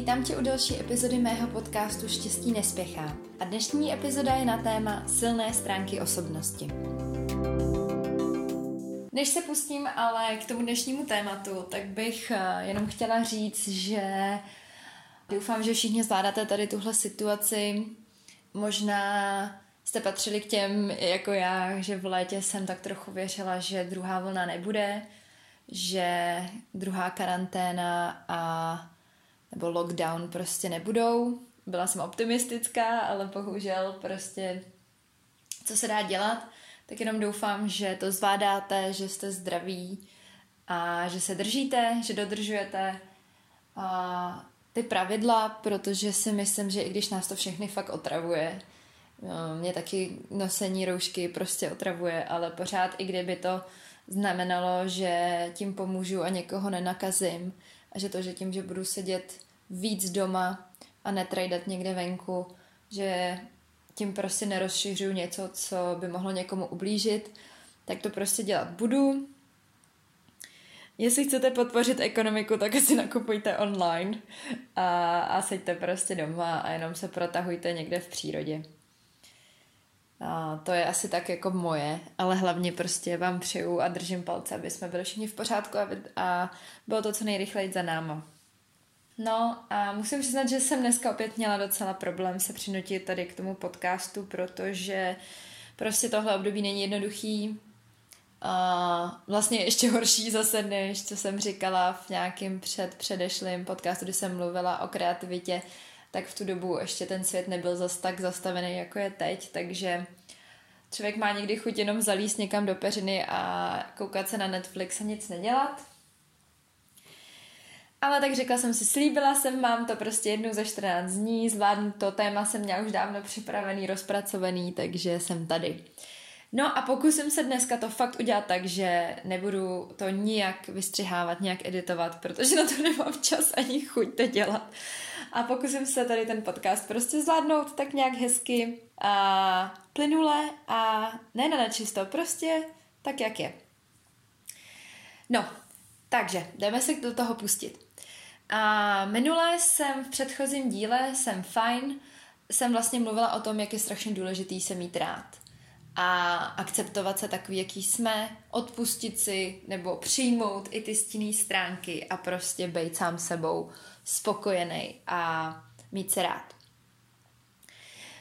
vítám tě u další epizody mého podcastu Štěstí nespěchá. A dnešní epizoda je na téma silné stránky osobnosti. Než se pustím ale k tomu dnešnímu tématu, tak bych eh, jenom chtěla říct, že doufám, že všichni zvládáte tady tuhle situaci. Možná jste patřili k těm jako já, že v létě jsem tak trochu věřila, že druhá vlna nebude, že druhá karanténa a nebo lockdown prostě nebudou. Byla jsem optimistická, ale bohužel prostě co se dá dělat, tak jenom doufám, že to zvládáte, že jste zdraví a že se držíte, že dodržujete a ty pravidla, protože si myslím, že i když nás to všechny fakt otravuje, no, mě taky nosení roušky prostě otravuje, ale pořád i kdyby to znamenalo, že tím pomůžu a někoho nenakazím a že to, že tím, že budu sedět víc doma a netrajdat někde venku, že tím prostě nerozšiřuju něco, co by mohlo někomu ublížit, tak to prostě dělat budu. Jestli chcete podpořit ekonomiku, tak si nakupujte online a, a seďte prostě doma a jenom se protahujte někde v přírodě. A to je asi tak jako moje, ale hlavně prostě vám přeju a držím palce, aby jsme byli všichni v pořádku a, a bylo to co nejrychleji za náma. No a musím přiznat, že jsem dneska opět měla docela problém se přinutit tady k tomu podcastu, protože prostě tohle období není jednoduchý. A vlastně ještě horší zase, než co jsem říkala v nějakém před předešlým podcastu, kdy jsem mluvila o kreativitě, tak v tu dobu ještě ten svět nebyl zas tak zastavený, jako je teď, takže člověk má někdy chuť jenom zalíst někam do peřiny a koukat se na Netflix a nic nedělat. Ale tak řekla jsem si, slíbila jsem, mám to prostě jednou za 14 dní, zvládnu to, téma jsem měla už dávno připravený, rozpracovaný, takže jsem tady. No a pokusím se dneska to fakt udělat tak, že nebudu to nijak vystřihávat, nijak editovat, protože na to nemám čas ani chuť to dělat. A pokusím se tady ten podcast prostě zvládnout tak nějak hezky a plynule a ne na nečisto, prostě tak, jak je. No, takže jdeme se do toho pustit. A minule jsem v předchozím díle, jsem fajn, jsem vlastně mluvila o tom, jak je strašně důležitý se mít rád a akceptovat se takový, jaký jsme, odpustit si nebo přijmout i ty stinné stránky a prostě být sám sebou spokojený a mít se rád.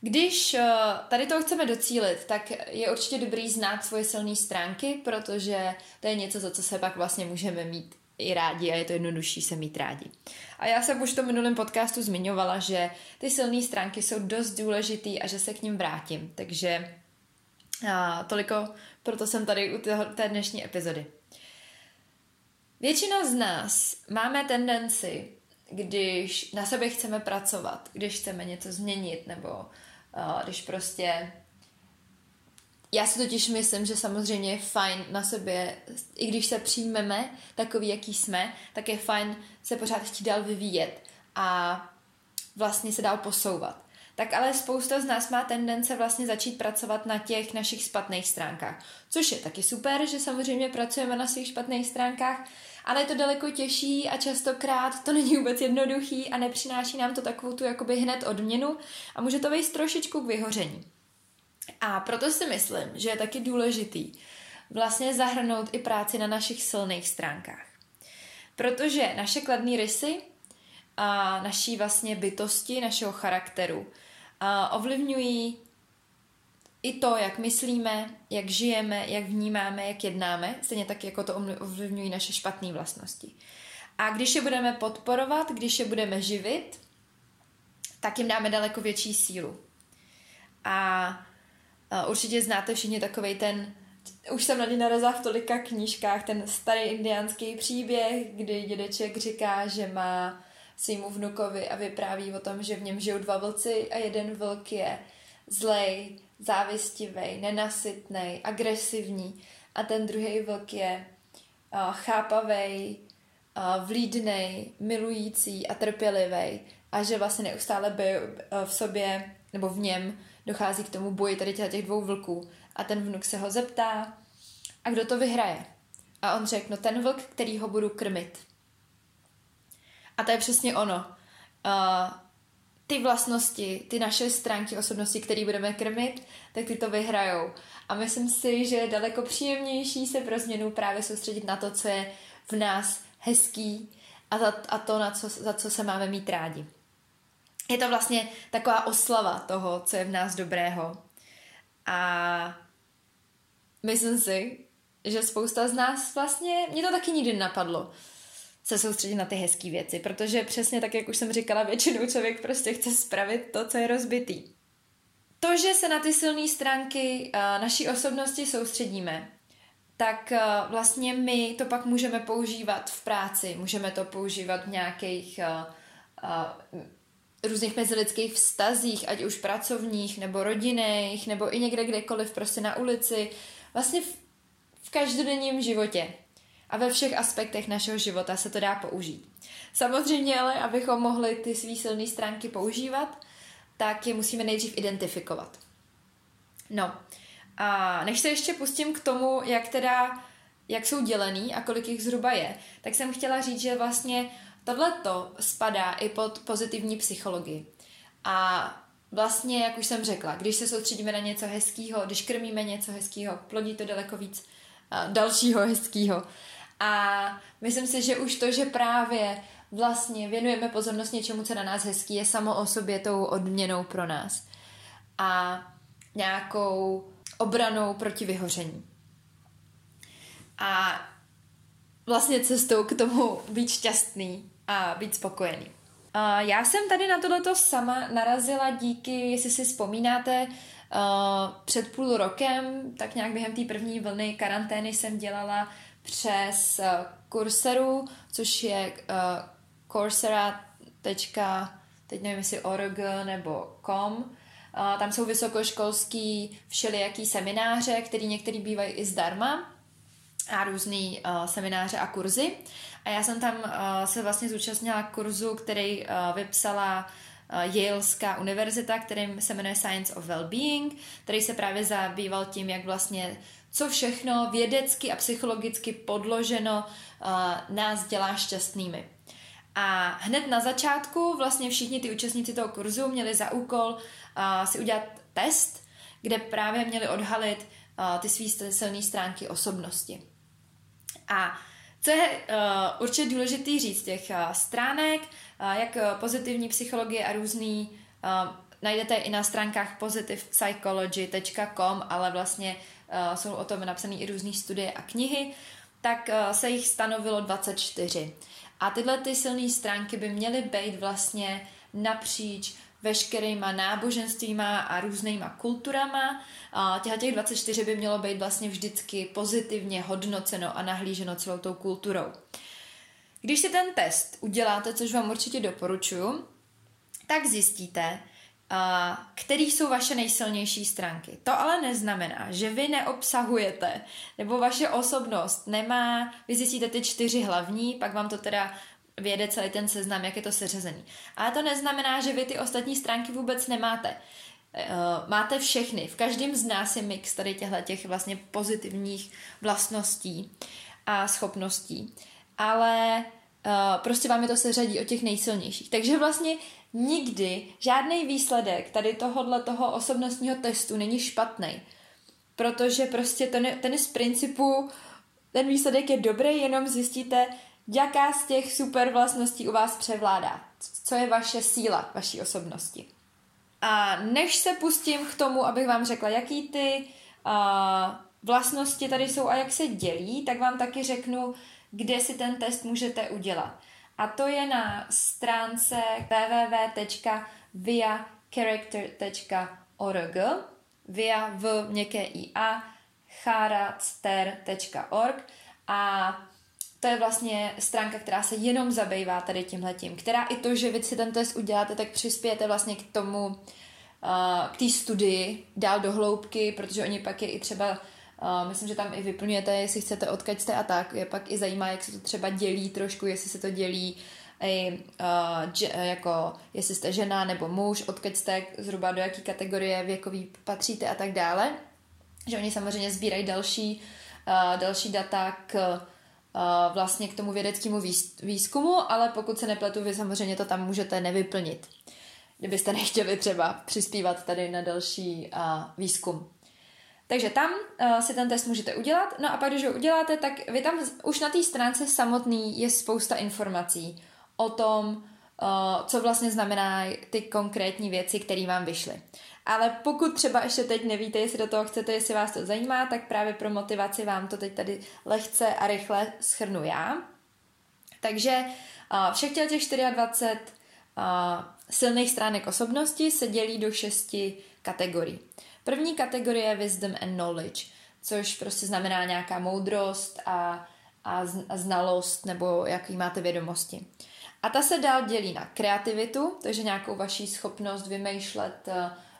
Když eh, tady to chceme docílit, tak je určitě dobrý znát svoje silné stránky, protože to je něco, za co se pak vlastně můžeme mít i rádi a je to jednodušší se mít rádi. A já jsem už v tom minulém podcastu zmiňovala, že ty silné stránky jsou dost důležitý a že se k ním vrátím. Takže a toliko, proto jsem tady u té dnešní epizody. Většina z nás máme tendenci, když na sebe chceme pracovat, když chceme něco změnit, nebo uh, když prostě já si totiž myslím, že samozřejmě je fajn na sobě, i když se přijmeme takový, jaký jsme, tak je fajn se pořád chtít dál vyvíjet a vlastně se dál posouvat. Tak ale spousta z nás má tendence vlastně začít pracovat na těch našich špatných stránkách. Což je taky super, že samozřejmě pracujeme na svých špatných stránkách, ale je to daleko těžší a častokrát to není vůbec jednoduchý a nepřináší nám to takovou tu jakoby hned odměnu a může to vést trošičku k vyhoření. A proto si myslím, že je taky důležitý vlastně zahrnout i práci na našich silných stránkách. Protože naše kladné rysy a naší vlastně bytosti, našeho charakteru a ovlivňují i to, jak myslíme, jak žijeme, jak vnímáme, jak jednáme, stejně tak jako to ovlivňují naše špatné vlastnosti. A když je budeme podporovat, když je budeme živit, tak jim dáme daleko větší sílu. A určitě znáte všichni takový ten, už jsem na něj narazila v tolika knížkách, ten starý indiánský příběh, kdy dědeček říká, že má svýmu vnukovi a vypráví o tom, že v něm žijou dva vlci a jeden vlk je zlej, závistivý, nenasytný, agresivní. A ten druhý vlk je chápavý, uh, vlídný, milující a trpělivý a že vlastně neustále by v sobě nebo v něm dochází k tomu boji tady těch dvou vlků a ten vnuk se ho zeptá a kdo to vyhraje? A on řekl, no ten vlk, který ho budu krmit. A to je přesně ono. uh, ty vlastnosti, ty naše stránky osobnosti, které budeme krmit, tak ty to vyhrajou. A myslím si, že je daleko příjemnější se pro změnu právě soustředit na to, co je v nás hezký a, za, a to, na co, za co se máme mít rádi. Je to vlastně taková oslava toho, co je v nás dobrého. A myslím si, že spousta z nás vlastně, mě to taky nikdy napadlo, se soustředit na ty hezké věci, protože přesně tak, jak už jsem říkala, většinou člověk prostě chce spravit to, co je rozbitý. To, že se na ty silné stránky uh, naší osobnosti soustředíme, tak uh, vlastně my to pak můžeme používat v práci, můžeme to používat v nějakých uh, různých mezilidských vztazích, ať už pracovních, nebo rodinných, nebo i někde kdekoliv, prostě na ulici, vlastně v, v každodenním životě a ve všech aspektech našeho života se to dá použít. Samozřejmě ale, abychom mohli ty svý silné stránky používat, tak je musíme nejdřív identifikovat. No, a než se ještě pustím k tomu, jak teda, jak jsou dělený a kolik jich zhruba je, tak jsem chtěla říct, že vlastně tohleto spadá i pod pozitivní psychologii. A vlastně, jak už jsem řekla, když se soustředíme na něco hezkého, když krmíme něco hezkého, plodí to daleko víc uh, dalšího hezkého. A myslím si, že už to, že právě vlastně věnujeme pozornost něčemu, co na nás hezký, je samo o sobě tou odměnou pro nás. A nějakou obranou proti vyhoření. A vlastně cestou k tomu být šťastný a být spokojený. Já jsem tady na tohleto sama narazila díky, jestli si vzpomínáte, uh, před půl rokem, tak nějak během té první vlny karantény jsem dělala přes uh, Coursera, což je uh, Coursera. teď nevím jestli org nebo com. Tam jsou vysokoškolský všelijaký semináře, který některý bývají i zdarma a různý uh, semináře a kurzy. A já jsem tam uh, se vlastně zúčastnila kurzu, který uh, vypsala uh, Yaleská univerzita, kterým se jmenuje Science of Wellbeing, který se právě zabýval tím, jak vlastně co všechno vědecky a psychologicky podloženo uh, nás dělá šťastnými. A hned na začátku vlastně všichni ty účastníci toho kurzu měli za úkol uh, si udělat test, kde právě měli odhalit uh, ty své silné stránky osobnosti. A co je uh, určitě důležitý říct těch uh, stránek, uh, jak pozitivní psychologie a různý uh, najdete i na stránkách positivepsychology.com, ale vlastně uh, jsou o tom napsané i různé studie a knihy, tak uh, se jich stanovilo 24. A tyhle ty silné stránky by měly být vlastně napříč veškerýma náboženstvíma a různýma kulturama. A těch 24 by mělo být vlastně vždycky pozitivně hodnoceno a nahlíženo celou tou kulturou. Když si ten test uděláte, což vám určitě doporučuju, tak zjistíte, který jsou vaše nejsilnější stránky. To ale neznamená, že vy neobsahujete, nebo vaše osobnost nemá, vy zjistíte ty čtyři hlavní, pak vám to teda vyjede celý ten seznam, jak je to seřazený. Ale to neznamená, že vy ty ostatní stránky vůbec nemáte. Uh, máte všechny. V každém z nás je mix tady těchto těch vlastně pozitivních vlastností a schopností. Ale uh, prostě vám je to seřadí o těch nejsilnějších. Takže vlastně nikdy žádný výsledek tady tohohle toho osobnostního testu není špatný. Protože prostě ten, ten z principu, ten výsledek je dobrý, jenom zjistíte, jaká z těch super vlastností u vás převládá. Co je vaše síla, vaší osobnosti. A než se pustím k tomu, abych vám řekla, jaký ty uh, vlastnosti tady jsou a jak se dělí, tak vám taky řeknu, kde si ten test můžete udělat. A to je na stránce www.viacharacter.org via v měkké ia character.org a to je vlastně stránka, která se jenom zabývá tady tímhletím, která i to, že vy si ten test uděláte, tak přispějete vlastně k tomu, uh, k té studii dál do hloubky, protože oni pak je i třeba, uh, myslím, že tam i vyplňujete, jestli chcete, odkaď jste a tak, je pak i zajímá, jak se to třeba dělí trošku, jestli se to dělí i, uh, jako jestli jste žena nebo muž, odkud jste, zhruba do jaké kategorie věkový patříte a tak dále. Že oni samozřejmě sbírají další, uh, další data k vlastně k tomu vědeckému výzkumu, ale pokud se nepletu, vy samozřejmě to tam můžete nevyplnit, kdybyste nechtěli třeba přispívat tady na další výzkum. Takže tam uh, si ten test můžete udělat, no a pak, když ho uděláte, tak vy tam už na té stránce samotný je spousta informací o tom, co vlastně znamená ty konkrétní věci, které vám vyšly. Ale pokud třeba ještě teď nevíte, jestli do toho chcete, jestli vás to zajímá, tak právě pro motivaci vám to teď tady lehce a rychle schrnu já. Takže uh, všech těch 24 uh, silných stránek osobnosti se dělí do šesti kategorií. První kategorie je wisdom and knowledge, což prostě znamená nějaká moudrost a, a, a znalost nebo jaký máte vědomosti. A ta se dál dělí na kreativitu, takže nějakou vaší schopnost vymýšlet uh,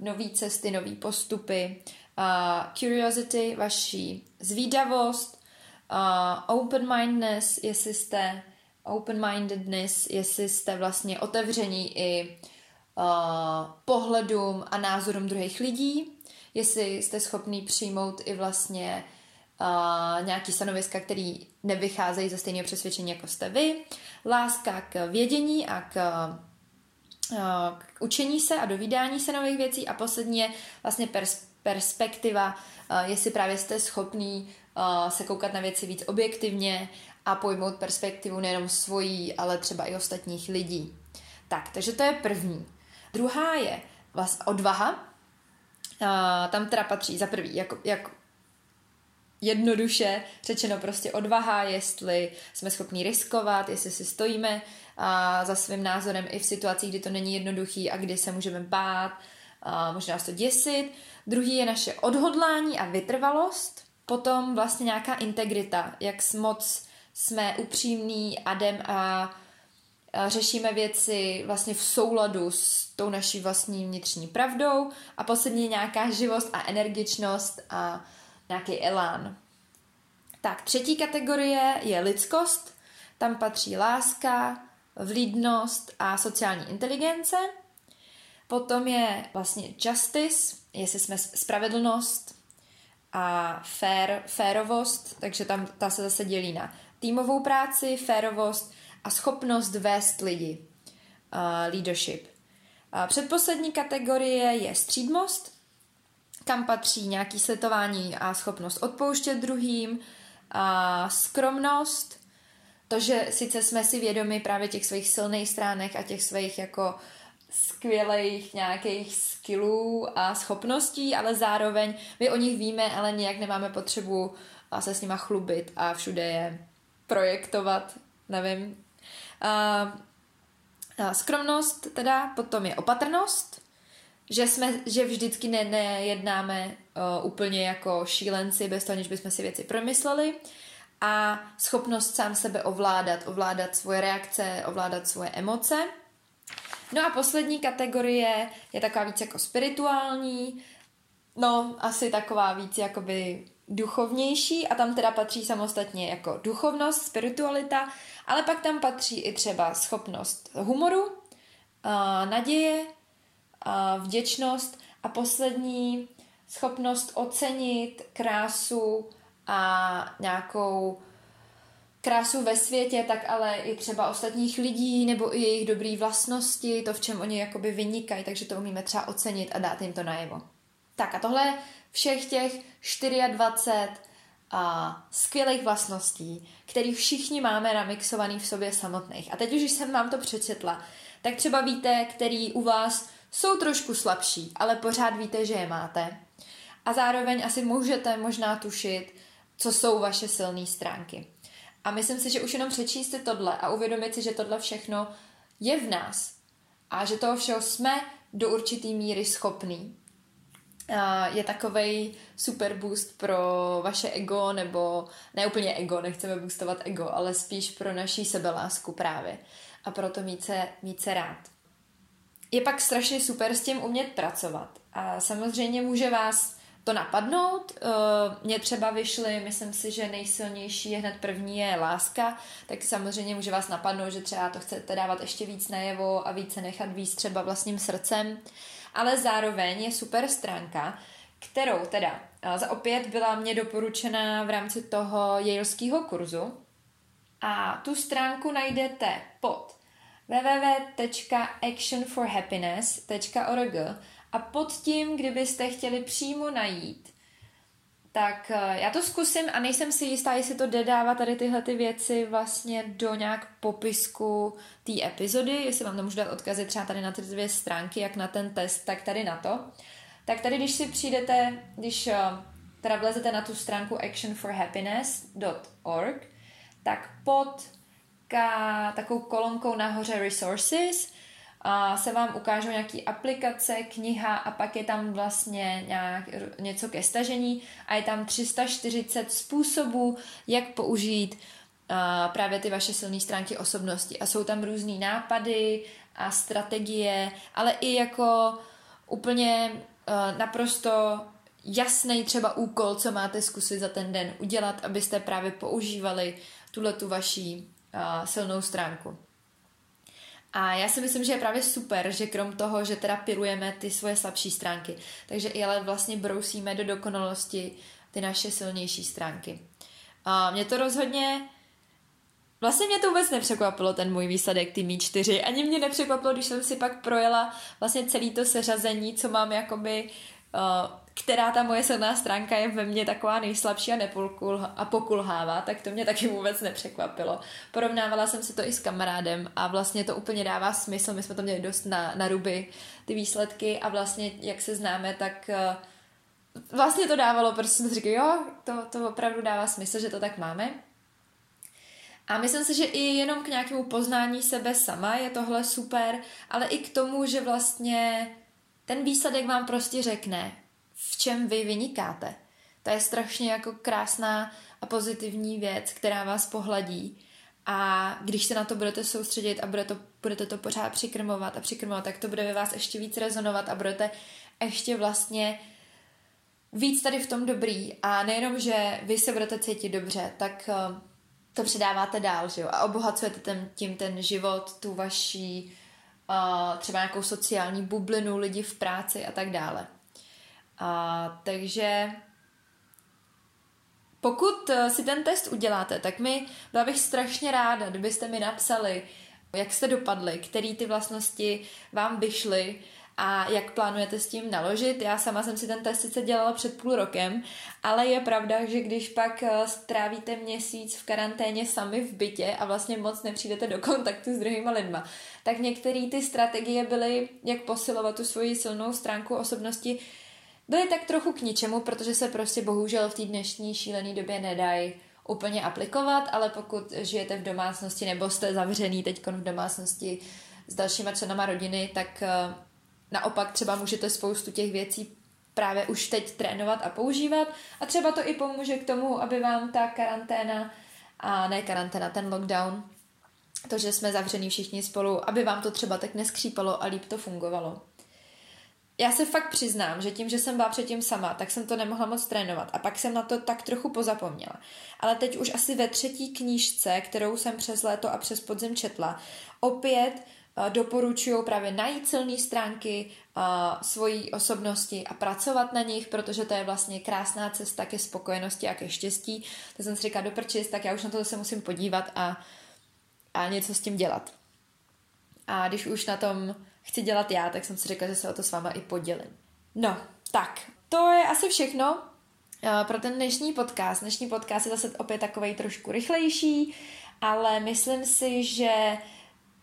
nové cesty, nové postupy, uh, curiosity, vaší zvídavost, uh, open-mindedness, jestli jste open-mindedness, jestli jste vlastně otevření i uh, pohledům a názorům druhých lidí, jestli jste schopný přijmout i vlastně uh, nějaký stanoviska, který nevycházejí ze stejného přesvědčení, jako jste vy, láska k vědění a k, k učení se a dovídání se nových věcí a poslední je vlastně pers- perspektiva, uh, jestli právě jste schopný uh, se koukat na věci víc objektivně a pojmout perspektivu nejenom svojí, ale třeba i ostatních lidí. Tak, takže to je první. Druhá je vlastně odvaha, tam teda patří za prvý, jako, jako jednoduše řečeno prostě odvaha, jestli jsme schopni riskovat, jestli si stojíme a za svým názorem i v situacích, kdy to není jednoduchý a kdy se můžeme bát, a možná nás to děsit. Druhý je naše odhodlání a vytrvalost. Potom vlastně nějaká integrita, jak moc jsme upřímní a jdem a řešíme věci vlastně v souladu s tou naší vlastní vnitřní pravdou a posledně nějaká živost a energičnost a nějaký elán. Tak, třetí kategorie je lidskost. Tam patří láska, vlídnost a sociální inteligence. Potom je vlastně justice, jestli jsme spravedlnost a fair, férovost, takže tam ta se zase dělí na týmovou práci, férovost a schopnost vést lidi, uh, leadership. Uh, předposlední kategorie je střídmost, kam patří nějaký sletování a schopnost odpouštět druhým, a skromnost, to, že sice jsme si vědomi právě těch svých silných stránek a těch svých jako skvělých nějakých skillů a schopností, ale zároveň my o nich víme, ale nějak nemáme potřebu se s nima chlubit a všude je projektovat, nevím, Uh, skromnost teda, potom je opatrnost, že, jsme, že vždycky ne, nejednáme uh, úplně jako šílenci, bez toho, než bychom si věci promysleli a schopnost sám sebe ovládat, ovládat svoje reakce, ovládat svoje emoce. No a poslední kategorie je taková víc jako spirituální, no asi taková víc jakoby duchovnější a tam teda patří samostatně jako duchovnost, spiritualita, ale pak tam patří i třeba schopnost humoru, naděje, vděčnost a poslední schopnost ocenit krásu a nějakou krásu ve světě, tak ale i třeba ostatních lidí nebo i jejich dobré vlastnosti, to, v čem oni jakoby vynikají, takže to umíme třeba ocenit a dát jim to najevo. Tak a tohle všech těch 24 a skvělých vlastností, které všichni máme namixovaný v sobě samotných. A teď už jsem vám to přečetla, tak třeba víte, který u vás jsou trošku slabší, ale pořád víte, že je máte. A zároveň asi můžete možná tušit, co jsou vaše silné stránky. A myslím si, že už jenom přečíst si tohle a uvědomit si, že tohle všechno je v nás a že toho všeho jsme do určitý míry schopný, je takový super boost pro vaše ego, nebo ne úplně ego, nechceme boostovat ego, ale spíš pro naší sebelásku právě a proto mít se, mít se rád. Je pak strašně super s tím umět pracovat. A samozřejmě může vás to napadnout. Eh, mně třeba vyšly, myslím si, že nejsilnější je hned první je láska, tak samozřejmě může vás napadnout, že třeba to chcete dávat ještě víc najevo a více nechat víc třeba vlastním srdcem. Ale zároveň je super stránka, kterou teda za opět byla mě doporučena v rámci toho jaleského kurzu, A tu stránku najdete pod www.actionforhappiness.org a pod tím, kdybyste chtěli přímo najít tak eh, já to zkusím a nejsem si jistá, jestli to jde dávat tady tyhle ty věci vlastně do nějak popisku té epizody, jestli vám to můžu dát odkazy třeba tady na ty dvě stránky, jak na ten test, tak tady na to. Tak tady, když si přijdete, když eh, teda vlezete na tu stránku actionforhappiness.org, tak pod ka, takovou kolonkou nahoře resources a se vám ukážou nějaký aplikace, kniha a pak je tam vlastně nějak, něco ke stažení a je tam 340 způsobů, jak použít uh, právě ty vaše silné stránky osobnosti. A jsou tam různé nápady a strategie, ale i jako úplně uh, naprosto jasný třeba úkol, co máte zkusit za ten den udělat, abyste právě používali tuhle tu vaší uh, silnou stránku. A já si myslím, že je právě super, že krom toho, že teda pirujeme ty svoje slabší stránky, takže i ale vlastně brousíme do dokonalosti ty naše silnější stránky. A mě to rozhodně Vlastně mě to vůbec nepřekvapilo, ten můj výsledek, ty mý čtyři. Ani mě nepřekvapilo, když jsem si pak projela vlastně celý to seřazení, co mám jakoby uh, která ta moje silná stránka je ve mně taková nejslabší a, nepolkul, a pokulhává, tak to mě taky vůbec nepřekvapilo. Porovnávala jsem si to i s kamarádem a vlastně to úplně dává smysl. My jsme to měli dost na, na ruby, ty výsledky a vlastně, jak se známe, tak uh, vlastně to dávalo, protože jsem říkal, jo, to, to opravdu dává smysl, že to tak máme. A myslím si, že i jenom k nějakému poznání sebe sama je tohle super, ale i k tomu, že vlastně ten výsledek vám prostě řekne, v čem vy vynikáte. To je strašně jako krásná a pozitivní věc, která vás pohladí. A když se na to budete soustředit a budete to, budete to pořád přikrmovat a přikrmovat, tak to bude ve vás ještě víc rezonovat a budete ještě vlastně víc tady v tom dobrý. A nejenom, že vy se budete cítit dobře, tak eh, to předáváte dál, že jo? A obohacujete ten, tím ten život, tu vaší uh, třeba nějakou sociální bublinu, lidi v práci a tak dále. A, takže pokud eh, si ten test uděláte, tak mi byla bych strašně ráda, kdybyste mi napsali, jak jste dopadli, který ty vlastnosti vám vyšly a jak plánujete s tím naložit. Já sama jsem si ten test sice dělala před půl rokem, ale je pravda, že když pak eh, strávíte měsíc v karanténě sami v bytě a vlastně moc nepřijdete do kontaktu s druhýma lidma, tak některé ty strategie byly, jak posilovat tu svoji silnou stránku osobnosti, byly tak trochu k ničemu, protože se prostě bohužel v té dnešní šílené době nedají úplně aplikovat, ale pokud žijete v domácnosti nebo jste zavřený teď v domácnosti s dalšíma členama rodiny, tak eh, naopak třeba můžete spoustu těch věcí právě už teď trénovat a používat. A třeba to i pomůže k tomu, aby vám ta karanténa a ne karanténa, ten lockdown, to, že jsme zavření všichni spolu, aby vám to třeba tak neskřípalo a líp to fungovalo já se fakt přiznám, že tím, že jsem byla předtím sama, tak jsem to nemohla moc trénovat a pak jsem na to tak trochu pozapomněla. Ale teď už asi ve třetí knížce, kterou jsem přes léto a přes podzim četla, opět uh, doporučuju právě najít silné stránky uh, svojí osobnosti a pracovat na nich, protože to je vlastně krásná cesta ke spokojenosti a ke štěstí. To jsem si říkala, doprčis, tak já už na to se musím podívat a, a něco s tím dělat. A když už na tom chci dělat já, tak jsem si řekla, že se o to s váma i podělím. No, tak, to je asi všechno eh, pro ten dnešní podcast. Dnešní podcast je zase opět takovej trošku rychlejší, ale myslím si, že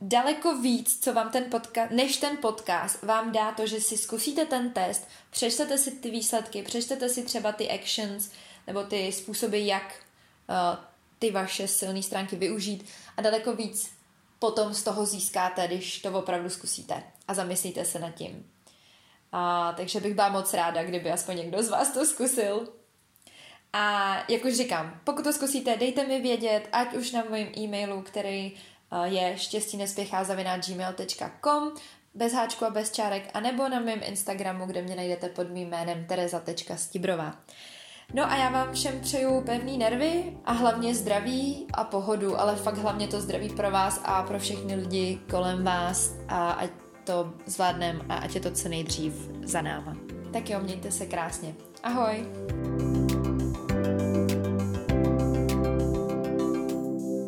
daleko víc, co vám ten podcast, než ten podcast, vám dá to, že si zkusíte ten test, přečtete si ty výsledky, přečtete si třeba ty actions, nebo ty způsoby, jak uh, ty vaše silné stránky využít a daleko víc potom z toho získáte, když to opravdu zkusíte a zamyslíte se nad tím. A, takže bych byla moc ráda, kdyby aspoň někdo z vás to zkusil. A jak už říkám, pokud to zkusíte, dejte mi vědět, ať už na mém e-mailu, který je štěstí nespěchá gmail.com bez háčku a bez čárek, anebo na mém Instagramu, kde mě najdete pod mým jménem tereza.stibrová. No a já vám všem přeju pevný nervy a hlavně zdraví a pohodu, ale fakt hlavně to zdraví pro vás a pro všechny lidi kolem vás a ať to zvládneme a ať je to co nejdřív za náma. Tak jo, mějte se krásně. Ahoj!